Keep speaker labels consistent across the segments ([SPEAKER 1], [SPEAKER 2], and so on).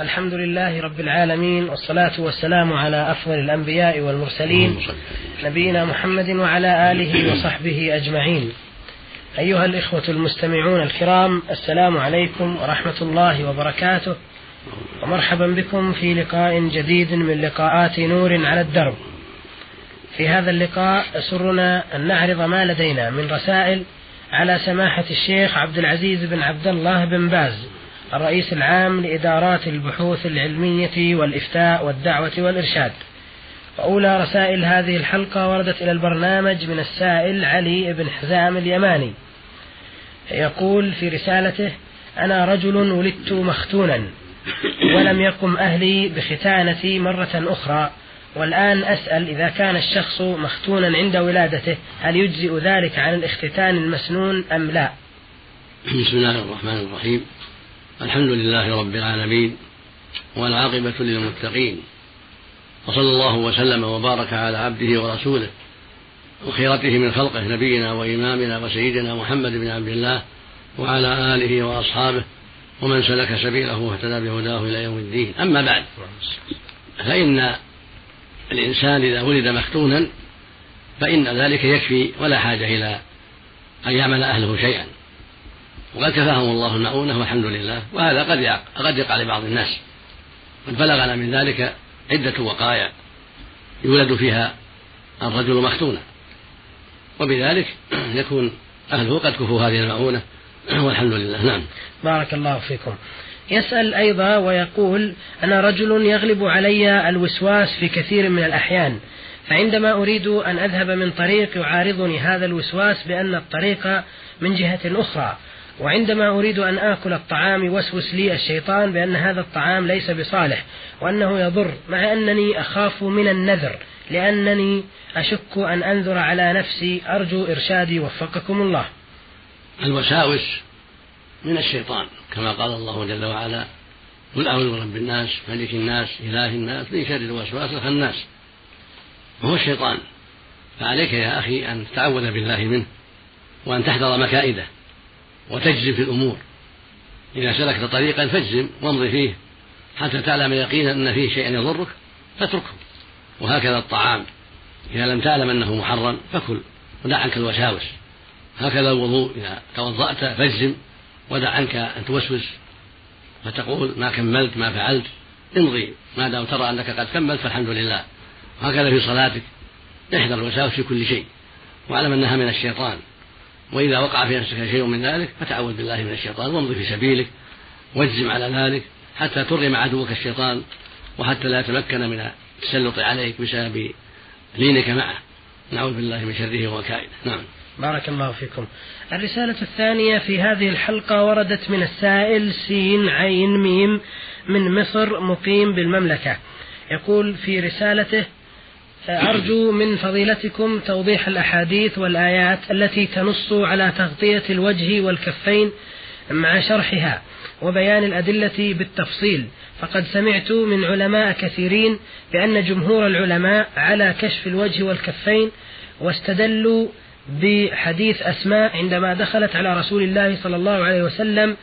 [SPEAKER 1] الحمد لله رب العالمين والصلاة والسلام على أفضل الأنبياء والمرسلين نبينا محمد وعلى آله وصحبه أجمعين. أيها الإخوة المستمعون الكرام السلام عليكم ورحمة الله وبركاته. ومرحبا بكم في لقاء جديد من لقاءات نور على الدرب. في هذا اللقاء يسرنا أن نعرض ما لدينا من رسائل على سماحة الشيخ عبد العزيز بن عبد الله بن باز. الرئيس العام لإدارات البحوث العلمية والإفتاء والدعوة والإرشاد. وأولى رسائل هذه الحلقة وردت إلى البرنامج من السائل علي بن حزام اليماني. يقول في رسالته أنا رجل ولدت مختونا ولم يقم أهلي بختانتي مرة أخرى والآن أسأل إذا كان الشخص مختونا عند ولادته هل يجزئ ذلك عن الاختتان المسنون أم لا؟
[SPEAKER 2] بسم الله الرحمن الرحيم. الحمد لله رب العالمين والعاقبة للمتقين وصلى الله وسلم وبارك على عبده ورسوله وخيرته من خلقه نبينا وإمامنا وسيدنا محمد بن عبد الله وعلى آله وأصحابه ومن سلك سبيله واهتدى بهداه إلى يوم الدين. أما بعد فإن الإنسان إذا ولد مختونا فإن ذلك يكفي ولا حاجة إلى أن يعمل أهله شيئا. وقد كفاهم الله المؤونة والحمد لله وهذا قد قد يقع لبعض الناس. قد بلغنا من ذلك عدة وقايا يولد فيها الرجل مختونا. وبذلك يكون أهله قد كفوا هذه المؤونة. والحمد لله. نعم.
[SPEAKER 1] بارك الله فيكم. يسأل أيضا ويقول أنا رجل يغلب علي الوسواس في كثير من الأحيان فعندما أريد أن أذهب من طريق يعارضني هذا الوسواس بأن الطريق من جهة أخرى وعندما أريد أن آكل الطعام يوسوس لي الشيطان بأن هذا الطعام ليس بصالح وأنه يضر مع أنني أخاف من النذر لأنني أشك أن أنذر على نفسي أرجو إرشادي وفقكم الله.
[SPEAKER 2] الوساوس من الشيطان كما قال الله جل وعلا قل أعوذ برب الناس ملك الناس إله الناس من شر الوسواس الخناس. وهو الشيطان. فعليك يا أخي أن تتعوذ بالله منه وأن تحذر مكائده. وتجزم في الأمور. إذا سلكت طريقا فاجزم وامضي فيه. حتى تعلم يقينا أن فيه شيئا يضرك فاتركه. وهكذا الطعام. إذا لم تعلم أنه محرم فكل. ودع عنك الوساوس. هكذا الوضوء. إذا توضأت فاجزم. ودع عنك أن توسوس. فتقول ما كملت ما فعلت. امضي. ما دام ترى أنك قد كملت فالحمد لله. وهكذا في صلاتك. احذر الوساوس في كل شيء. واعلم أنها من الشيطان. وإذا وقع في نفسك شيء من ذلك فتعوذ بالله من الشيطان وامضي في سبيلك واجزم على ذلك حتى ترغم عدوك الشيطان وحتى لا يتمكن من التسلط عليك بسبب لينك معه. نعوذ بالله من شره وكائده نعم.
[SPEAKER 1] بارك الله فيكم. الرسالة الثانية في هذه الحلقة وردت من السائل سين عين ميم من مصر مقيم بالمملكة. يقول في رسالته أرجو من فضيلتكم توضيح الأحاديث والآيات التي تنص على تغطية الوجه والكفين مع شرحها وبيان الأدلة بالتفصيل. فقد سمعت من علماء كثيرين بأن جمهور العلماء على كشف الوجه والكفين واستدلوا بحديث أسماء عندما دخلت على رسول الله صلى الله عليه وسلم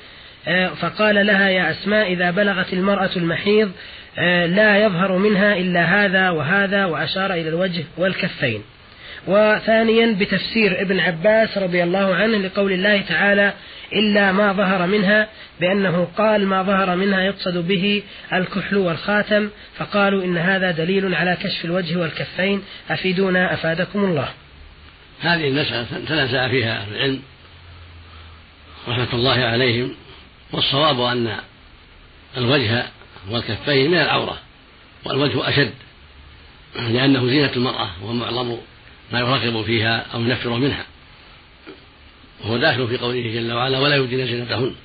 [SPEAKER 1] فقال لها يا أسماء إذا بلغت المرأة المحيض آه، لا يظهر منها إلا هذا وهذا وأشار إلى الوجه والكفين. وثانيا بتفسير ابن عباس رضي الله عنه لقول الله تعالى إلا ما ظهر منها بأنه قال ما ظهر منها يقصد به الكحل والخاتم فقالوا إن هذا دليل على كشف الوجه والكفين. أفيدونا أفادكم الله.
[SPEAKER 2] هذه المسألة تنازع فيها أهل العلم رحمة الله عليهم. والصواب أن الوجه والكفين من العورة والوجه أشد لأنه زينة المرأة ومعظم ما يرغب فيها أو ينفر منها وهو داخل في قوله جل وعلا ولا يبدين زينتهن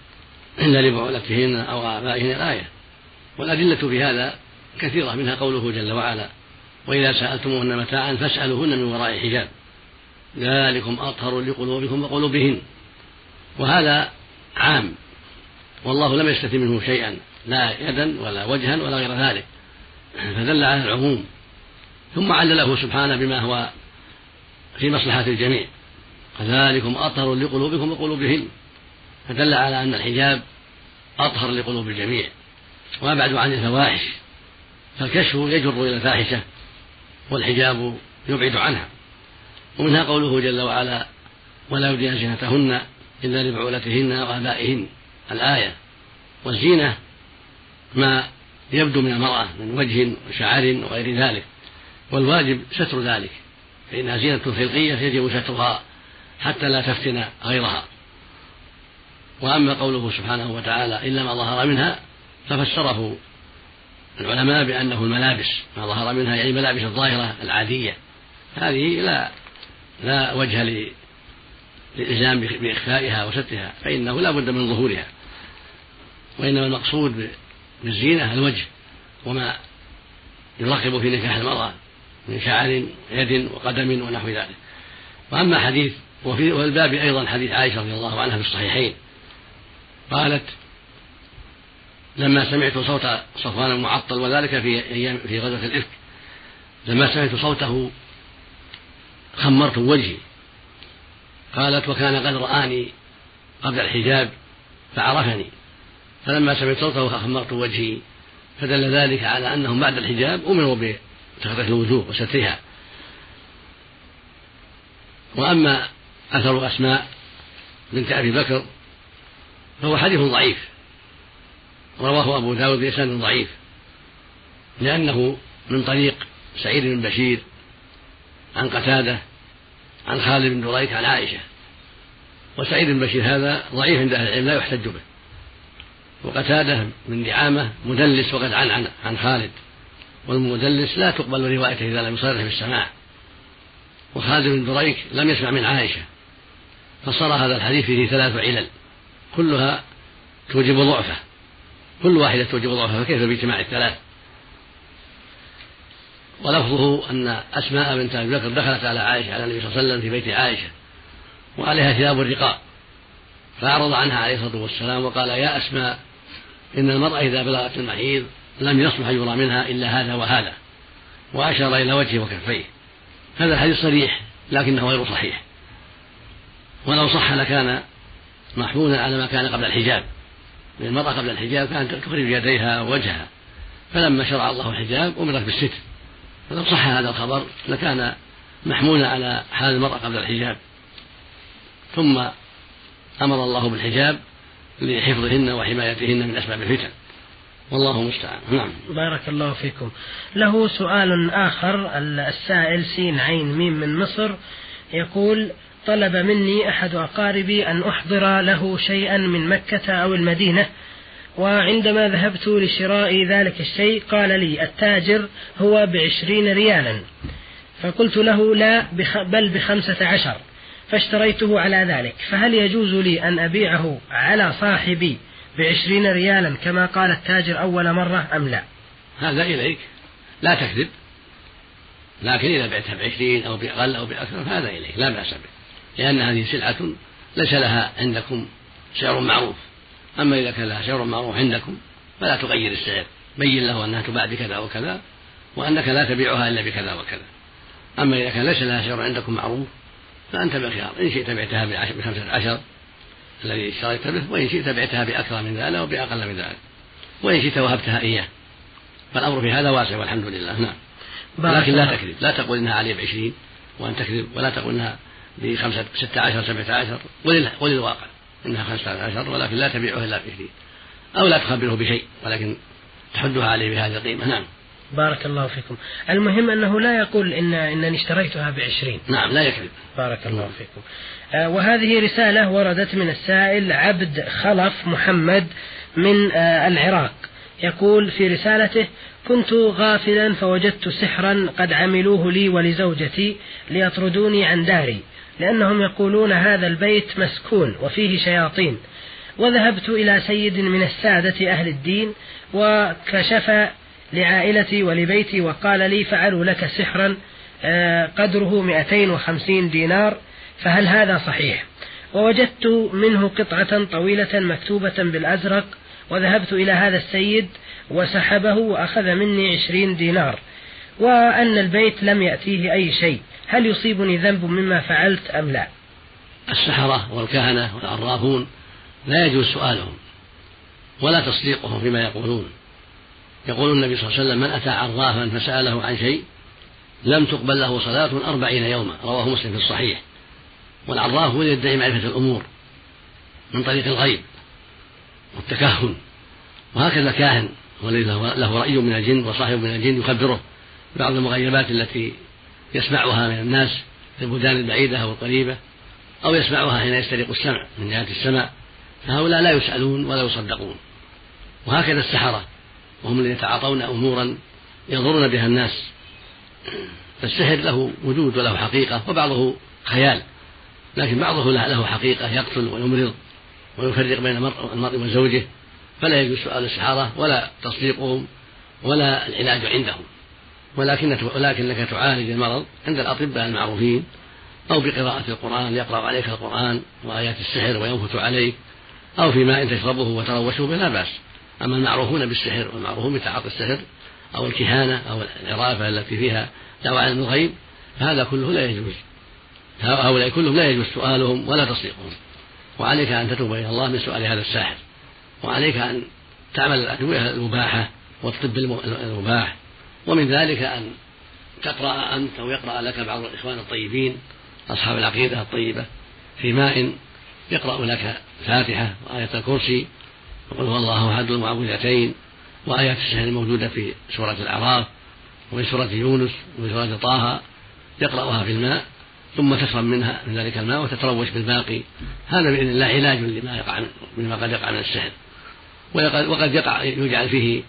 [SPEAKER 2] إلا لبعولتهن أو آبائهن الآية والأدلة في هذا كثيرة منها قوله جل وعلا وإذا سألتموهن متاعا فاسألوهن من وراء حجاب ذلكم أطهر لقلوبكم وقلوبهن وهذا عام والله لم يستثن منه شيئا لا يدا ولا وجها ولا غير ذلك فدل على العموم. ثم علله سبحانه بما هو في مصلحة الجميع. كذلكم أطهر لقلوبكم وقلوبهن. فدل على أن الحجاب أطهر لقلوب الجميع. وأبعد عن الفواحش. فالكشف يجر إلى الفاحشة والحجاب يبعد عنها. ومنها قوله جل وعلا ولا يبدين زينتهن إلا لبعولتهن وآبائهن الآية والزينة ما يبدو من المرأة من وجه وشعر وغير ذلك والواجب ستر ذلك فإنها زينة خلقية يجب سترها حتى لا تفتن غيرها. وأما قوله سبحانه وتعالى إلا ما ظهر منها ففسره العلماء بأنه الملابس ما ظهر منها يعني الملابس الظاهرة العادية. هذه لا لا وجه للإلزام بإخفائها وسترها فإنه لا بد من ظهورها. وإنما المقصود بالزينة الوجه وما يرغب في نكاح المرأة من شعر يد وقدم ونحو ذلك. وأما حديث وفي والباب أيضا حديث عائشة رضي الله عنها في الصحيحين. قالت لما سمعت صوت صفوان المعطل وذلك في أيام في غزوة الإفك لما سمعت صوته خمرت وجهي. قالت وكان قد رآني قبل الحجاب فعرفني. فلما سمعت صوته خمرت وجهي فدل ذلك على أنهم بعد الحجاب أمروا بتغطية الوجوه وسترها. وأما أثر أسماء بنت أبي بكر فهو حديث ضعيف. رواه أبو داود بإسناد ضعيف. لأنه من طريق سعيد بن بشير عن قتادة عن خالد بن دريك عن عائشة. وسعيد بن بشير هذا ضعيف عند أهل العلم لا يحتج به. وقتادة من نعامة مدلس وقد عن عن, عن خالد. والمدلس لا تقبل روايته إذا لم يصرح بالسماع. وخالد بن دريك لم يسمع من عائشة. فصار هذا الحديث فيه ثلاث علل. كلها توجب ضعفه. كل واحدة توجب ضعفه فكيف باجتماع الثلاث؟ ولفظه أن أسماء بنت أبي بكر دخلت على عائشة على النبي صلى الله عليه وسلم في بيت عائشة. وعليها ثياب الرقاء فأعرض عنها عليه الصلاة والسلام وقال يا أسماء إن المرأة إذا بلغت المحيض لم يصلح يرى منها إلا هذا وهذا وأشار إلى وجهه وكفيه. هذا الحديث صريح لكنه غير صحيح. ولو صح لكان محمولا على ما كان قبل الحجاب. لأن المرأة قبل الحجاب كانت تخرج يديها ووجهها. فلما شرع الله الحجاب أمرت بالستر. فلو صح هذا الخبر لكان محمولا على حال المرأة قبل الحجاب. ثم أمر الله بالحجاب لحفظهن وحمايتهن من أسباب الفتن. والله المستعان. نعم.
[SPEAKER 1] بارك الله فيكم. له سؤال آخر السائل سين عين ميم من مصر يقول طلب مني أحد أقاربي أن أحضر له شيئا من مكة أو المدينة وعندما ذهبت لشراء ذلك الشيء قال لي التاجر هو بعشرين ريالا. فقلت له لا بل بخمسة عشر. فاشتريته على ذلك. فهل يجوز لي أن أبيعه على صاحبي بعشرين ريالا كما قال التاجر أول مرة أم لا؟
[SPEAKER 2] هذا إليك. لا تكذب. لكن إذا بعتها بعشرين أو بأقل أو بأكثر فهذا إليك. لا بأس به. لأن هذه سلعة ليس لها عندكم سعر معروف. أما إذا كان لها سعر معروف عندكم فلا تغير السعر. بين له أنها تباع بكذا وكذا وأنك لا تبيعها إلا بكذا وكذا. أما إذا كان ليس لها سعر عندكم معروف فأنت بالخيار. إن شئت بعتها بخمسة عشر الذي اشتريت به وإن شئت بعتها بأكثر من ذلك أو بأقل من ذلك. وإن شئت وهبتها إياه. فالأمر في هذا واسع والحمد لله. نعم. لكن لا تكذب. لا تقول إنها عليه بعشرين وأن تكذب ولا تقول إنها بخمسة ستة عشر سبعة عشر. وللواقع إنها خمسة عشر ولكن لا تبيعه إلا بعشرين. أو لا تخبره بشيء ولكن تحدها عليه بهذه القيمة. نعم.
[SPEAKER 1] بارك الله فيكم. المهم أنه لا يقول إن إنني اشتريتها بعشرين.
[SPEAKER 2] نعم لا يكذب.
[SPEAKER 1] بارك الله فيكم. آه وهذه رسالة وردت من السائل عبد خلف محمد من آه العراق. يقول في رسالته كنت غافلا فوجدت سحرا قد عملوه لي ولزوجتي ليطردوني عن داري لأنهم يقولون هذا البيت مسكون وفيه شياطين. وذهبت إلى سيد من السادة أهل الدين وكشف لعائلتي ولبيتي وقال لي فعلوا لك سحرا آه، قدره 250 دينار فهل هذا صحيح؟ ووجدت منه قطعة طويلة مكتوبة بالأزرق وذهبت إلى هذا السيد وسحبه وأخذ مني عشرين دينار وأن البيت لم يأتيه أي شيء هل يصيبني ذنب مما فعلت أم لا؟
[SPEAKER 2] السحرة والكهنة والعرافون لا يجوز سؤالهم ولا تصديقهم فيما يقولون. يقول النبي صلى الله عليه وسلم من أتى عرافا فسأله عن شيء لم تقبل له صلاة أربعين يوما. رواه مسلم في الصحيح. والعراف هو يدعي معرفة الأمور من طريق الغيب والتكهن. وهكذا كاهن والذي له رأي من الجن وصاحب من الجن يخبره بعض المغيبات التي يسمعها من الناس في البلدان البعيدة أو القريبة أو يسمعها حين يسترق السمع من جهة السمع فهؤلاء لا يسألون ولا يصدقون. وهكذا السحرة. وهم الذين يتعاطون أمورا يضرون بها الناس. فالسحر له وجود وله حقيقة وبعضه خيال لكن بعضه له حقيقة يقتل ويمرض ويفرق بين المرء وزوجه فلا يجوز سؤال السحرة ولا تصديقهم ولا العلاج عندهم. ولكن ولكنك تعالج المرض عند الأطباء المعروفين أو بقراءة القرآن يقرأ عليك القرآن وآيات السحر وينفث عليك أو في ماء تشربه وتروشه به لا بأس. أما المعروفون بالسحر والمعروفون بتعاطي السحر أو الكهانة أو العرافة التي فيها دعوة علم الغيب فهذا كله لا يجوز. هؤلاء كلهم لا يجوز سؤالهم ولا تصديقهم. وعليك أن تتوب إلى الله من سؤال هذا الساحر. وعليك أن تعمل الأدوية المباحة والطب المباح. ومن ذلك أن تقرأ أنت أو يقرأ لك بعض الإخوان الطيبين أصحاب العقيدة الطيبة في ماء يقرأ لك الفاتحة وآية الكرسي وقل هو الله أحد المعوذتين وآيات السحر الموجودة في سورة الأعراف وفي سورة يونس وفي سورة طه يقرأها في الماء ثم تشرب منها من ذلك الماء وتتروش بالباقي. هذا بإذن الله علاج لما يقع مما قد يقع من السحر. وقد يقع يجعل فيه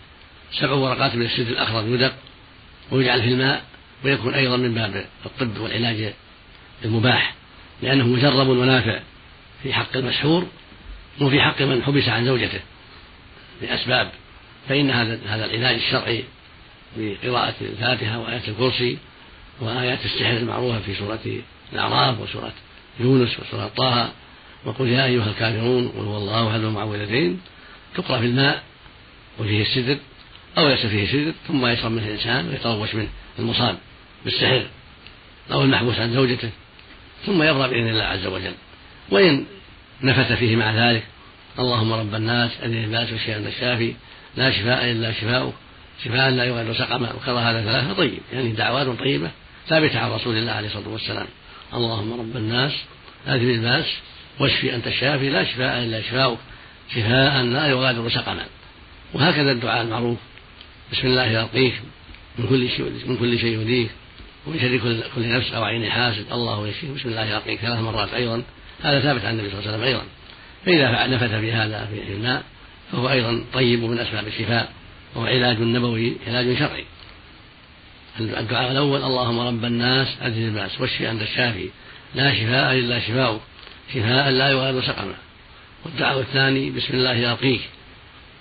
[SPEAKER 2] سبع ورقات من السد الأخضر يدق ويجعل في الماء ويكون أيضا من باب الطب والعلاج المباح لأنه مجرب ونافع في حق المسحور وفي حق من حبس عن زوجته لأسباب فإن هذا هذا العلاج الشرعي بقراءة الفاتحة وآيات الكرسي وآيات السحر المعروفة في سورة الأعراف وسورة يونس وسورة طه وقل يا أيها الكافرون قل هو الله أحد المعوذتين تقرأ في الماء وفيه السدر أو ليس فيه سدر ثم يشرب منه الإنسان ويتروش منه المصاب بالسحر أو المحبوس عن زوجته ثم يبرأ بإذن الله عز وجل. وإن نفث فيه مع ذلك. اللهم رب الناس أذن الناس والشيء الشافي. لا شفاء إلا شفاؤك. شفاء لا يغادر سقما. وكرر هذا ثلاثة. طيب يعني دعوات طيبة ثابتة عن رسول الله عليه الصلاة والسلام. اللهم رب الناس أذهب الباس واشفي أنت الشافي. لا شفاء إلا شفاؤك. شفاء لا يغادر سقما. وهكذا الدعاء المعروف. بسم الله يرقيك. من كل شيء من كل شيء يؤذيك ومن شر كل, نفس أو عين حاسد. الله يشفيك. بسم الله يرقيك. ثلاث مرات أيضا. هذا ثابت عن النبي صلى الله عليه وسلم أيضا. فإذا نفث في هذا في الماء فهو أيضا طيب من أسباب الشفاء وهو علاج نبوي علاج شرعي. الدعاء الأول اللهم رب الناس أذهب البأس واشفي أنت الشافي. لا شفاء إلا شفاؤك شفاء لا يغادر سقما. والدعاء الثاني بسم الله يرقيك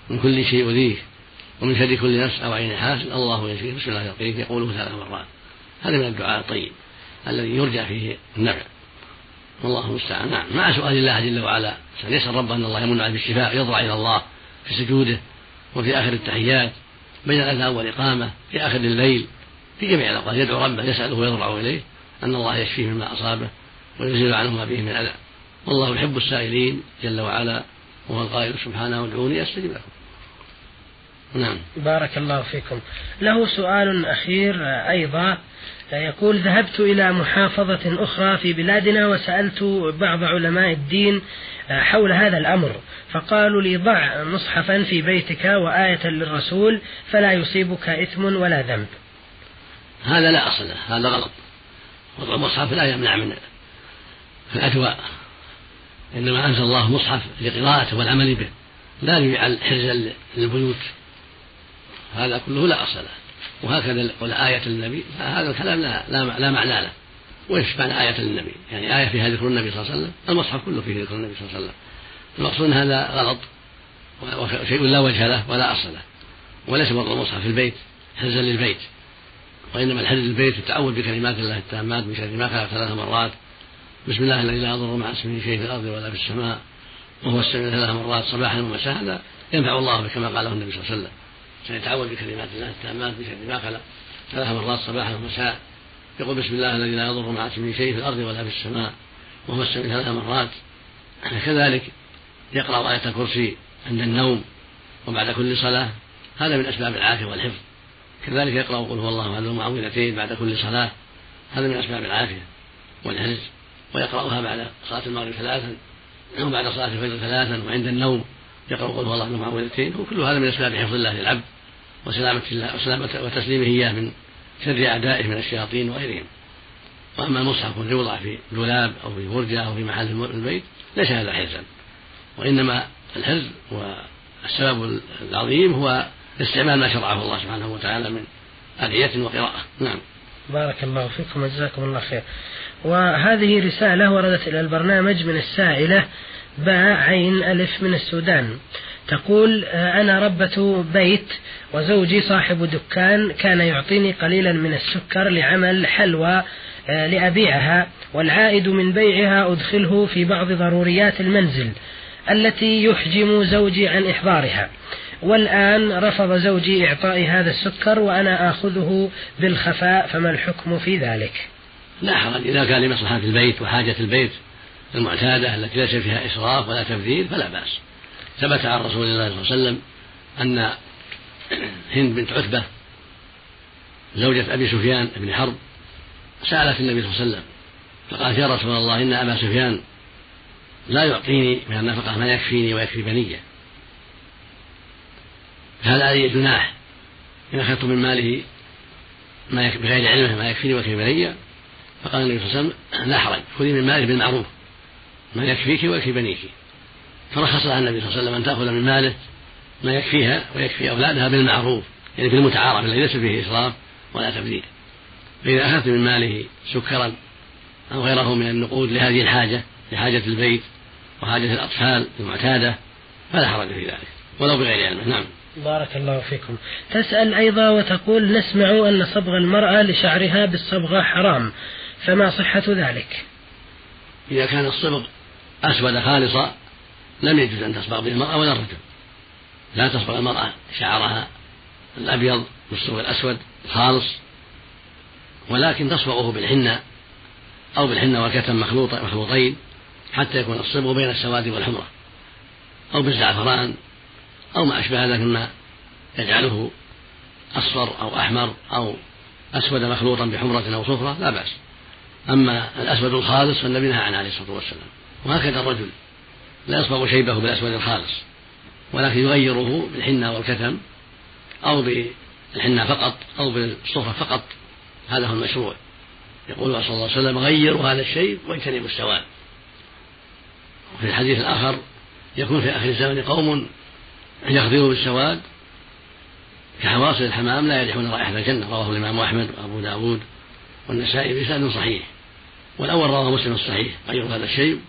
[SPEAKER 2] من كل شيء يؤذيك ومن شر كل نفس أو عين حاسد الله يشفيك بسم الله يرقيك يقوله ثلاث مرات. هذا من الدعاء الطيب الذي يرجى فيه النفع. والله المستعان. نعم. مع سؤال الله جل وعلا. يسأل ربه أن الله يمن عليه بالشفاء يضرع إلى الله في سجوده وفي آخر التحيات بين الأذان والإقامة في آخر الليل في جميع الأوقات. يدعو ربه يسأله ويضرع إليه أن الله يشفيه مما أصابه ويزيل عنه ما به من أذى. والله يحب السائلين جل وعلا وهو القائل سبحانه ادعوني أستجب لكم.
[SPEAKER 1] نعم. بارك الله فيكم. له سؤال أخير أيضا. يقول ذهبت إلى محافظة أخرى في بلادنا وسألت بعض علماء الدين حول هذا الأمر. فقالوا لي ضع مصحفا في بيتك وآية للرسول فلا يصيبك إثم ولا ذنب.
[SPEAKER 2] هذا لا أصل له هذا غلط. وضع المصحف لا يمنع من الأدواء إنما أنزل الله مصحف لقراءته والعمل به لا ليجعل حرزا للبيوت. هذا كله لا أصل. له وهكذا آية للنبي هذا الكلام لا, لا, لا معنى له. ويش معنى آية للنبي؟ يعني آية فيها ذكر النبي صلى الله عليه وسلم؟ المصحف كله فيه ذكر النبي صلى الله عليه وسلم. المقصود هذا غلط وشيء لا وجه له ولا أصل له. وليس وضع المصحف في البيت حرزا للبيت. وإنما الحرز البيت التعوذ بكلمات الله التامات من شر ما خلق ثلاث مرات. بسم الله الذي لا يضر مع اسمه شيء في الأرض ولا في السماء وهو السميع ثلاث مرات صباحا ومساء هذا ينفع الله كما قاله النبي صلى الله عليه وسلم. سيتعوذ بكلمات الله التامات من شر ما خلق. ثلاث مرات صباحا ومساء يقول بسم الله الذي لا يضر مع اسمه شيء في الأرض ولا في السماء وهو السميع ثلاث مرات. كذلك يقرأ آية الكرسي عند النوم وبعد كل صلاة هذا من أسباب العافية والحفظ. كذلك يقرأ قل هو الله أحد المعوذتين بعد كل صلاة هذا من أسباب العافية والحرز ويقرأها بعد صلاة المغرب ثلاثا أو بعد صلاة الفجر ثلاثا وعند النوم. يقرأ قل هو الله المعوذتين وكل هذا من أسباب حفظ الله للعبد وسلامة الله وسلامة وتسليمه إياه من شر أعدائه من الشياطين وغيرهم. وأما المصحف الذي يوضع في دولاب أو في فرجة أو في محل البيت ليس هذا حرزا. وإنما الحرز والسبب العظيم هو استعمال ما شرعه الله سبحانه وتعالى من أدعية وقراءة. نعم.
[SPEAKER 1] بارك الله فيكم وجزاكم الله خير. وهذه رسالة وردت إلى البرنامج من السائلة باء عين ألف من السودان. تقول آه، أنا ربة بيت وزوجي صاحب دكان كان يعطيني قليلا من السكر لعمل حلوى آه، لأبيعها والعائد من بيعها أدخله في بعض ضروريات المنزل التي يحجم زوجي عن إحضارها. والآن رفض زوجي إعطائي هذا السكر وأنا آخذه بالخفاء فما الحكم في ذلك؟
[SPEAKER 2] لا حرج. إذا كان لمصلحة البيت وحاجة البيت المعتادة التي ليس فيها إسراف ولا تبذير فلا بأس. ثبت عن رسول الله صلى الله عليه وسلم أن هند بنت عتبة زوجة أبي سفيان بن حرب سألت النبي صلى الله عليه وسلم فقالت يا رسول الله إن أبا سفيان لا يعطيني من النفقة ما يكفيني ويكفي بنية. فهل علي جناح. إن أخذت من ماله ما بغير علمه ما يكفيني ويكفي بنية. فقال النبي صلى الله عليه وسلم لا حرج خذي من ماله بالمعروف. ما يكفيك ويكفي بنيك. فرخص لها النبي صلى الله عليه وسلم أن تأخذ من ماله ما يكفيها ويكفي أولادها بالمعروف يعني بالمتعارف الذي ليس فيه إسراف ولا تبذير. فإذا أخذت من ماله سكرا أو غيره من النقود لهذه الحاجة لحاجة البيت وحاجة الأطفال المعتادة فلا حرج في ذلك. ولو بغير علمه نعم.
[SPEAKER 1] بارك الله فيكم. تسأل أيضا وتقول نسمع أن صبغ المرأة لشعرها بالصبغة حرام فما صحة ذلك؟
[SPEAKER 2] إذا كان الصبغ أسود خالصا لم يجوز أن تصبغ به المرأة ولا الرجل. لا تصبغ المرأة شعرها الأبيض بالصبغ الأسود خالص ولكن تصبغه بالحنة أو بالحنة والكتم مخلوط مخلوطين حتى يكون الصبغ بين السواد والحمرة. أو بالزعفران أو ما أشبه ذلك مما يجعله أصفر أو أحمر أو أسود مخلوطا بحمرة أو صفرة لا بأس. أما الأسود الخالص فالنبي نهى عنه عليه الصلاة والسلام. وهكذا الرجل لا يصبغ شيبه بالأسود الخالص ولكن يغيره بالحنة والكتم أو بالحنة فقط أو بالصفرة فقط هذا هو المشروع. يقول صلى الله عليه وسلم غيروا هذا الشيء واجتنبوا السواد. وفي الحديث الآخر يكون في آخر الزمن قوم يخضروا بالسواد كحواصل الحمام لا يريحون رائحة الجنة رواه الإمام أحمد وأبو داود والنسائي بسند صحيح. والأول رواه مسلم الصحيح غيروا هذا الشيء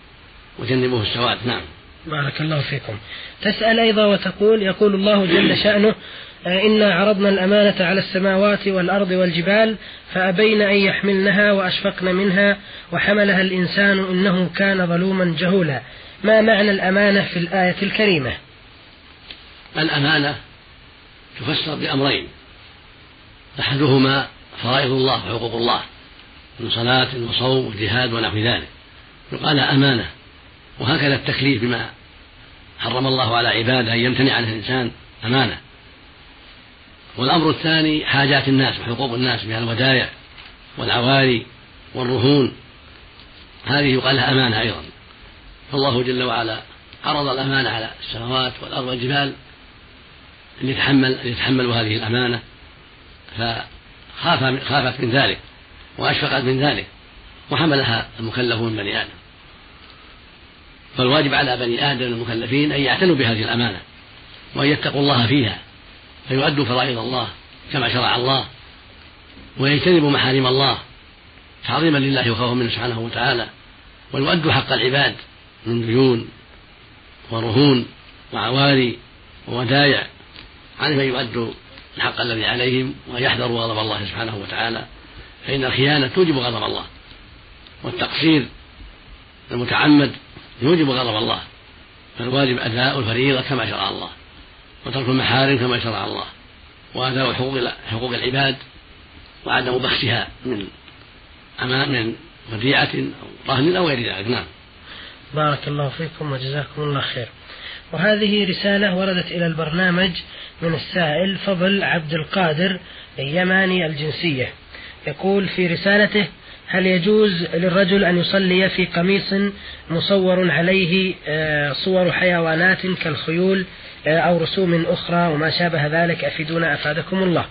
[SPEAKER 2] وجنبوه السواد. نعم.
[SPEAKER 1] بارك الله فيكم. تسأل أيضا وتقول يقول الله جل شأنه آه، إنا عرضنا الأمانة على السماوات والأرض والجبال فأبين أن يحملنها وأشفقن منها وحملها الإنسان إنه كان ظلوما جهولا. ما معنى الأمانة في الآية الكريمة؟
[SPEAKER 2] الأمانة تفسر بأمرين. أحدهما فرائض الله وحقوق الله من صلاة وصوم وجهاد ونحو ذلك. يقال أمانة. وهكذا التكليف بما حرم الله على عباده أن يمتنع عنه الإنسان أمانة. والأمر الثاني حاجات الناس وحقوق الناس من الودائع والعواري والرهون. هذه يقال لها أمانة أيضا. فالله جل وعلا عرض الأمانة على السماوات والأرض والجبال أن يتحمل أن يتحملوا هذه الأمانة. فخاف خافت من ذلك وأشفقت من ذلك وحملها المكلف من بني آدم. فالواجب على بني آدم المكلفين أن يعتنوا بهذه الأمانة وأن يتقوا الله فيها فيؤدوا فرائض الله كما شرع الله ويجتنبوا محارم الله تعظيما لله وخوفا منه سبحانه وتعالى ويؤدوا حق العباد من ديون ورهون وعواري وودايع عليهم أن يؤدوا الحق الذي عليهم ويحذروا غضب الله سبحانه وتعالى فإن الخيانة توجب غضب الله والتقصير المتعمد يوجب غضب الله فالواجب أداء الفريضة كما شرع الله وترك المحارم كما شرع الله وأداء حقوق حقوق العباد وعدم بخسها من أمام من وديعة أو رهن أو غير ذلك. نعم.
[SPEAKER 1] بارك الله فيكم وجزاكم الله خير. وهذه رسالة وردت إلى البرنامج من السائل فضل عبد القادر اليماني الجنسية. يقول في رسالته هل يجوز للرجل أن يصلي في قميص مصور عليه آه، صور حيوانات كالخيول آه، أو رسوم أخرى وما شابه ذلك؟ أفيدونا أفادكم الله.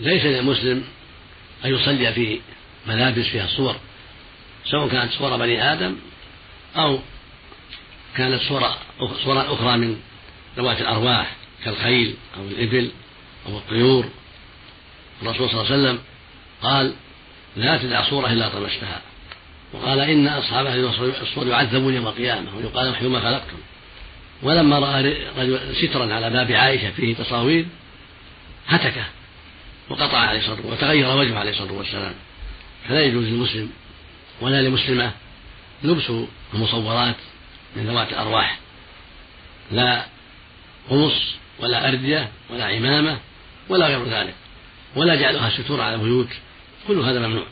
[SPEAKER 2] ليس للمسلم أن يصلي في ملابس فيها صور سواء كانت صور بني آدم أو كانت صور صور أخرى من ذوات الأرواح كالخيل أو الإبل أو الطيور. الرسول صلى الله عليه وسلم قال لا تدع صورة إلا طمستها وقال إن أصحاب هذه الصور يعذبون يوم القيامة ويقال احيوا ما خلقتم. ولما رأى رجل سترا على باب عائشة فيه تصاوير هتكه وقطع عليه الصلاة وتغير وجهه عليه الصلاة والسلام. فلا يجوز للمسلم ولا لمسلمة لبس المصورات من ذوات الأرواح. لا قمص ولا أردية ولا عمامة ولا غير ذلك. ولا جعلها ستور على البيوت كل هذا ممنوع.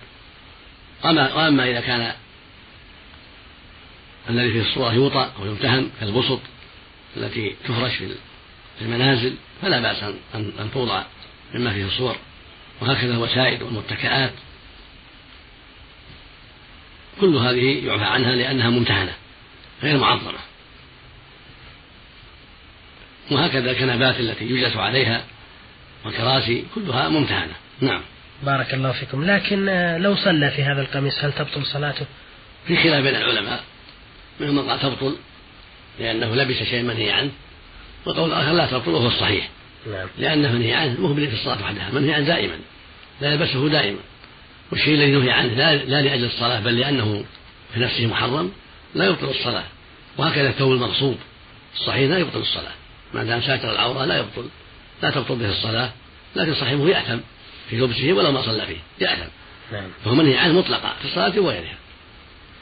[SPEAKER 2] أما وأما إذا كان الذي في الصورة يوطأ أو يمتهن كالبسط التي تفرش في المنازل فلا بأس أن توضع مما فيه الصور. وهكذا الوسائد والمتكئات. كل هذه يعفى عنها لأنها ممتهنة غير معظمة. وهكذا الكنبات التي يجلس عليها والكراسي كلها ممتهنة. نعم.
[SPEAKER 1] بارك الله فيكم. لكن آه، لو صلى في هذا القميص هل تبطل صلاته؟
[SPEAKER 2] في خلاف بين العلماء منهم من قال تبطل لأنه لبس شيء منهي عنه وقول آخر لا تبطل وهو الصحيح. نعم. لأنه منهي عنه مو في الصلاة وحدها منهي عنه دائما لا يلبسه دائما. والشيء الذي نهي عنه لا, لا لأجل الصلاة بل لأنه في نفسه محرم لا يبطل الصلاة. وهكذا الثوب المغصوب الصحيح لا يبطل الصلاة. ما دام ساتر العورة لا يبطل لا تبطل به الصلاة لكن صاحبه يأثم. في لبسه ولو ما صلى فيه يأثم نعم. فهو منهي عنه مطلقا في الصلاة وغيرها.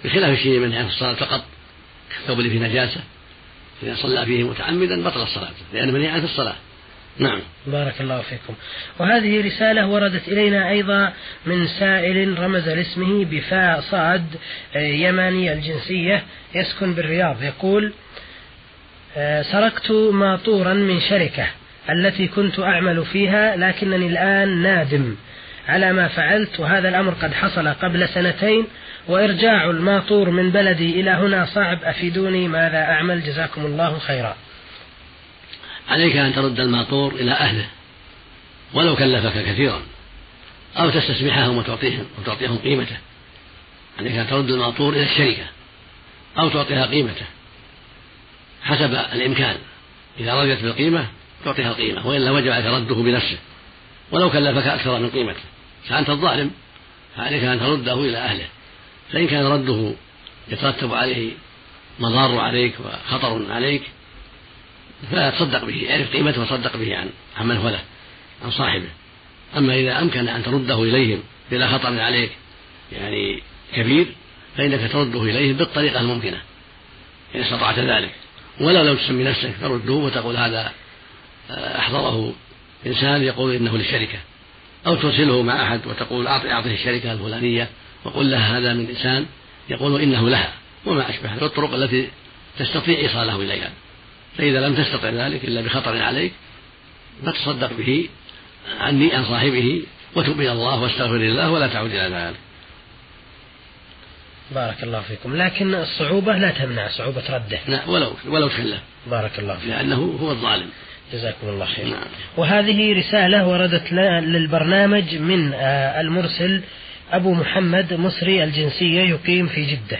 [SPEAKER 2] بخلاف الشيء منهي عنه في الصلاة فقط الثوب اللي فيه نجاسة إذا صلى فيه متعمدا بطل الصلاة لأنه منهي عنه في الصلاة. نعم.
[SPEAKER 1] بارك الله فيكم. وهذه رسالة وردت إلينا أيضا من سائل رمز لاسمه بفاء صاد آه، يماني الجنسية يسكن بالرياض يقول آه، سرقت ماطورا من شركة. التي كنت أعمل فيها لكنني الآن نادم على ما فعلت وهذا الأمر قد حصل قبل سنتين وإرجاع الماطور من بلدي إلى هنا صعب أفيدوني ماذا أعمل؟ جزاكم الله خيرا.
[SPEAKER 2] عليك أن ترد الماطور إلى أهله ولو كلفك كثيرا أو تستسمحهم وتعطيهم وتعطيهم قيمته. عليك أن ترد الماطور إلى الشركة أو تعطيها قيمته حسب الإمكان. إذا رضيت بالقيمة تعطيها القيمة وإلا وجب عليك رده بنفسه. ولو كلفك أكثر من قيمته. فأنت الظالم فعليك أن ترده إلى أهله. فإن كان رده يترتب عليه مضار عليك وخطر عليك فلا تصدق به اعرف قيمته وصدق به عن عمن هو له عن صاحبه. أما إذا أمكن أن ترده إليهم بلا خطر عليك يعني كبير فإنك ترده إليهم بالطريقة الممكنة إن استطعت ذلك. ولا لو تسمي نفسك ترده وتقول هذا أحضره إنسان يقول إنه للشركة أو ترسله مع أحد وتقول أعطي أعطيه الشركة الفلانية وقل لها هذا من إنسان يقول إنه لها وما أشبه الطرق التي تستطيع إيصاله إليها. فإذا لم تستطع ذلك إلا بخطر عليك فتصدق به عني عن صاحبه وتب إلى الله واستغفر الله ولا تعود إلى ذلك.
[SPEAKER 1] بارك الله فيكم. لكن الصعوبة لا تمنع صعوبة رده.
[SPEAKER 2] لا ولو ولو تخلف.
[SPEAKER 1] بارك الله فيكم.
[SPEAKER 2] لأنه هو الظالم.
[SPEAKER 1] جزاكم الله خير. نعم. وهذه رسالة وردت للبرنامج من آه، المرسل أبو محمد مصري الجنسية يقيم في جدة.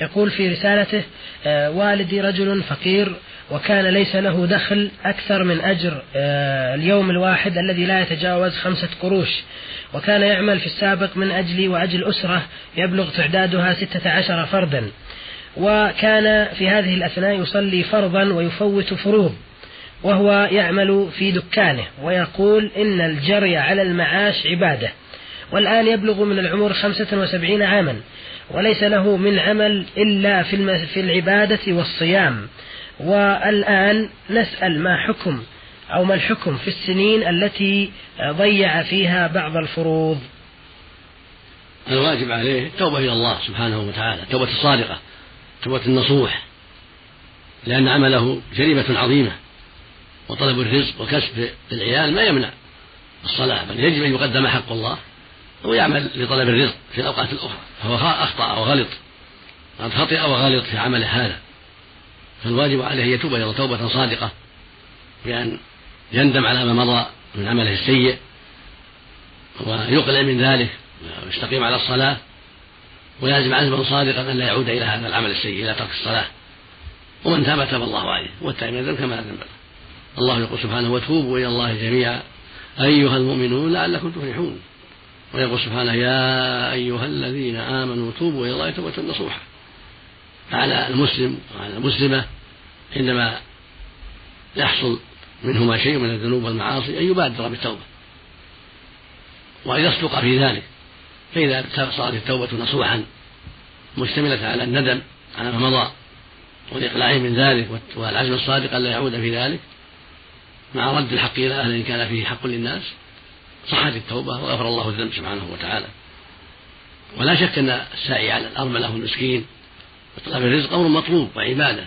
[SPEAKER 1] يقول في رسالته آه، والدي رجل فقير وكان ليس له دخل أكثر من أجر آه، اليوم الواحد الذي لا يتجاوز خمسة قروش. وكان يعمل في السابق من أجلي وأجل أسرة يبلغ تعدادها ستة عشر فردا. وكان في هذه الأثناء يصلي فرضا ويفوت فروض. وهو يعمل في دكانه ويقول إن الجري على المعاش عبادة والآن يبلغ من العمر خمسة وسبعين عاما وليس له من عمل إلا في, في العبادة والصيام. والآن نسأل ما حكم أو ما الحكم في السنين التي ضيع فيها بعض الفروض؟
[SPEAKER 2] الواجب عليه التوبة إلى الله سبحانه وتعالى التوبة الصادقة توبة النصوح لأن عمله جريمة عظيمة. وطلب الرزق وكسب العيال ما يمنع الصلاة بل يجب أن يقدم حق الله ويعمل لطلب الرزق في الأوقات الأخرى. فهو أخطأ وغلط قد خطئ وغلط في عمله هذا. فالواجب عليه أن يتوب إلى توبة صادقة بأن يندم على ما مضى من عمله السيء ويقلع من ذلك ويستقيم على الصلاة. ويلزم عزما صادقا أن لا يعود إلى هذا العمل السيء إلى ترك الصلاة. ومن تاب تاب الله عليه والتائب من كما ذنب له الله يقول سبحانه وتوبوا إلى الله جميعا. أيها المؤمنون لعلكم تفلحون. ويقول سبحانه يا أيها الذين آمنوا توبوا إلى الله توبة نصوحا على المسلم وعلى المسلمة عندما يحصل منهما شيء من الذنوب والمعاصي أن يبادر بالتوبة. وأن يصدق في ذلك فإذا صارت التوبة نصوحا مشتملة على الندم على ما مضى والإقلاع من ذلك والعزم الصادق ألا يعود في ذلك مع رد الحق إلى أهله إن كان فيه حق للناس صحت التوبة وغفر الله الذنب سبحانه وتعالى. ولا شك أن السعي على الأرملة والمسكين طلب الرزق أمر مطلوب وعبادة.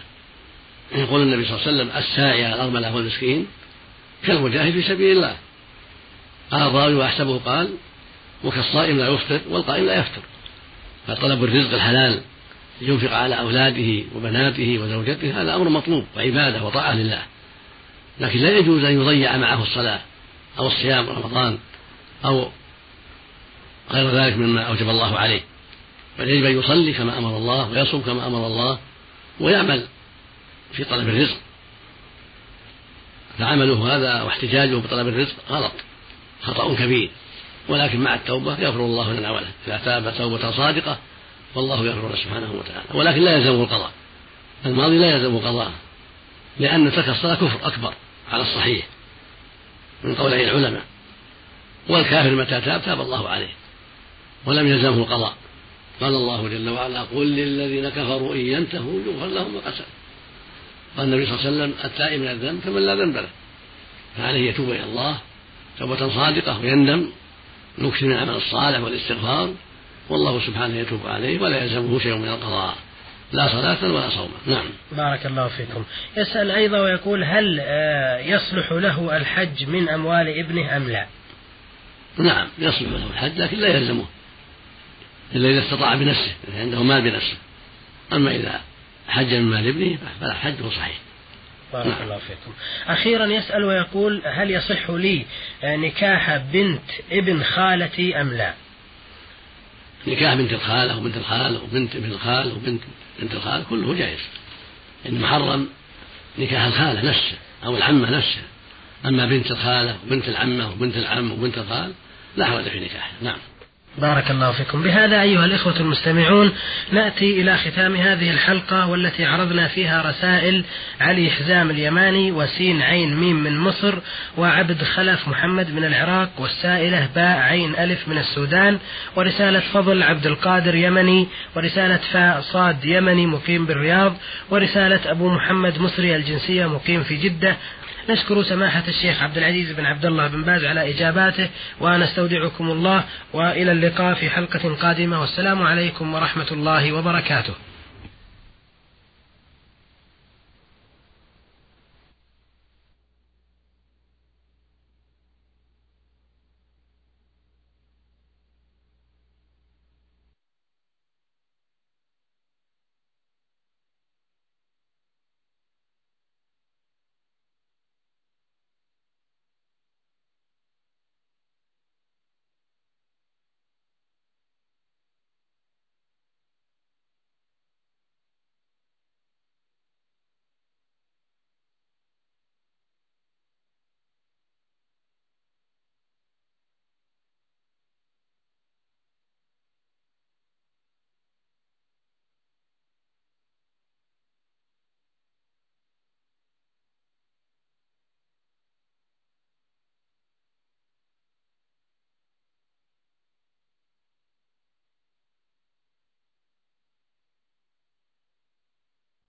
[SPEAKER 2] يقول النبي صلى الله عليه وسلم الساعي على الأرملة والمسكين كالمجاهد في سبيل الله. قال الراوي وأحسبه قال وكالصائم لا يفطر والقائم لا يفطر. فطلب الرزق الحلال لينفق على أولاده وبناته وزوجته هذا أمر مطلوب وعبادة وطاعة لله. لكن لا يجوز أن يضيع معه الصلاة أو الصيام رمضان أو غير ذلك مما أوجب الله عليه. بل يجب أن يصلي كما أمر الله ويصوم كما أمر الله ويعمل في طلب الرزق. فعمله هذا واحتجاجه بطلب الرزق غلط خطأ كبير. ولكن مع التوبة يغفر الله لنا وله. إذا تاب توبة صادقة والله يغفر سبحانه وتعالى. ولكن لا يلزمه القضاء. الماضي لا يلزمه قضاء لأن ترك الصلاة كفر أكبر. على الصحيح من قولي العلماء. والكافر متى تاب؟ تاب الله عليه ولم يلزمه القضاء. قال الله جل وعلا قل للذين كفروا إن ينتهوا يغفر لهم ما قال النبي صلى الله عليه وسلم التائب من الذنب كمن لا ذنب له. فعليه يتوب إلى الله توبة صادقة ويندم نكثر من العمل الصالح والإستغفار والله سبحانه يتوب عليه ولا يلزمه شيء من القضاء. لا صلاة ولا صوما نعم.
[SPEAKER 1] بارك الله فيكم. يسأل أيضا ويقول هل آه، يصلح له الحج من أموال ابنه أم لا؟
[SPEAKER 2] نعم يصلح له الحج لكن لا يلزمه. إلا إذا استطاع بنفسه يعني عنده مال بنفسه. أما إذا حج من مال ابنه فلا حجه صحيح.
[SPEAKER 1] بارك نعم. الله فيكم. أخيرا يسأل ويقول هل يصح لي نكاح بنت ابن خالتي أم لا؟
[SPEAKER 2] نكاح بنت الخالة وبنت الخال وبنت ابن الخال وبنت بنت الخال كله جائز. إن محرم نكاح الخالة نفسه أو العمة نفسها أما بنت الخالة وبنت العمة وبنت العم وبنت الخال لا حرج في نكاحها. نعم.
[SPEAKER 1] بارك الله فيكم. بهذا أيها الإخوة المستمعون نأتي إلى ختام هذه الحلقة والتي عرضنا فيها رسائل علي حزام اليماني وسين عين ميم من مصر وعبد خلف محمد من العراق والسائلة باء عين ألف من السودان ورسالة فضل عبد القادر يمني ورسالة فاء صاد يمني مقيم بالرياض ورسالة أبو محمد مصري الجنسية مقيم في جدة. نشكر سماحة الشيخ عبد العزيز بن عبد الله بن باز على إجاباته ونستودعكم الله وإلى اللقاء في حلقة قادمة والسلام عليكم ورحمة الله وبركاته.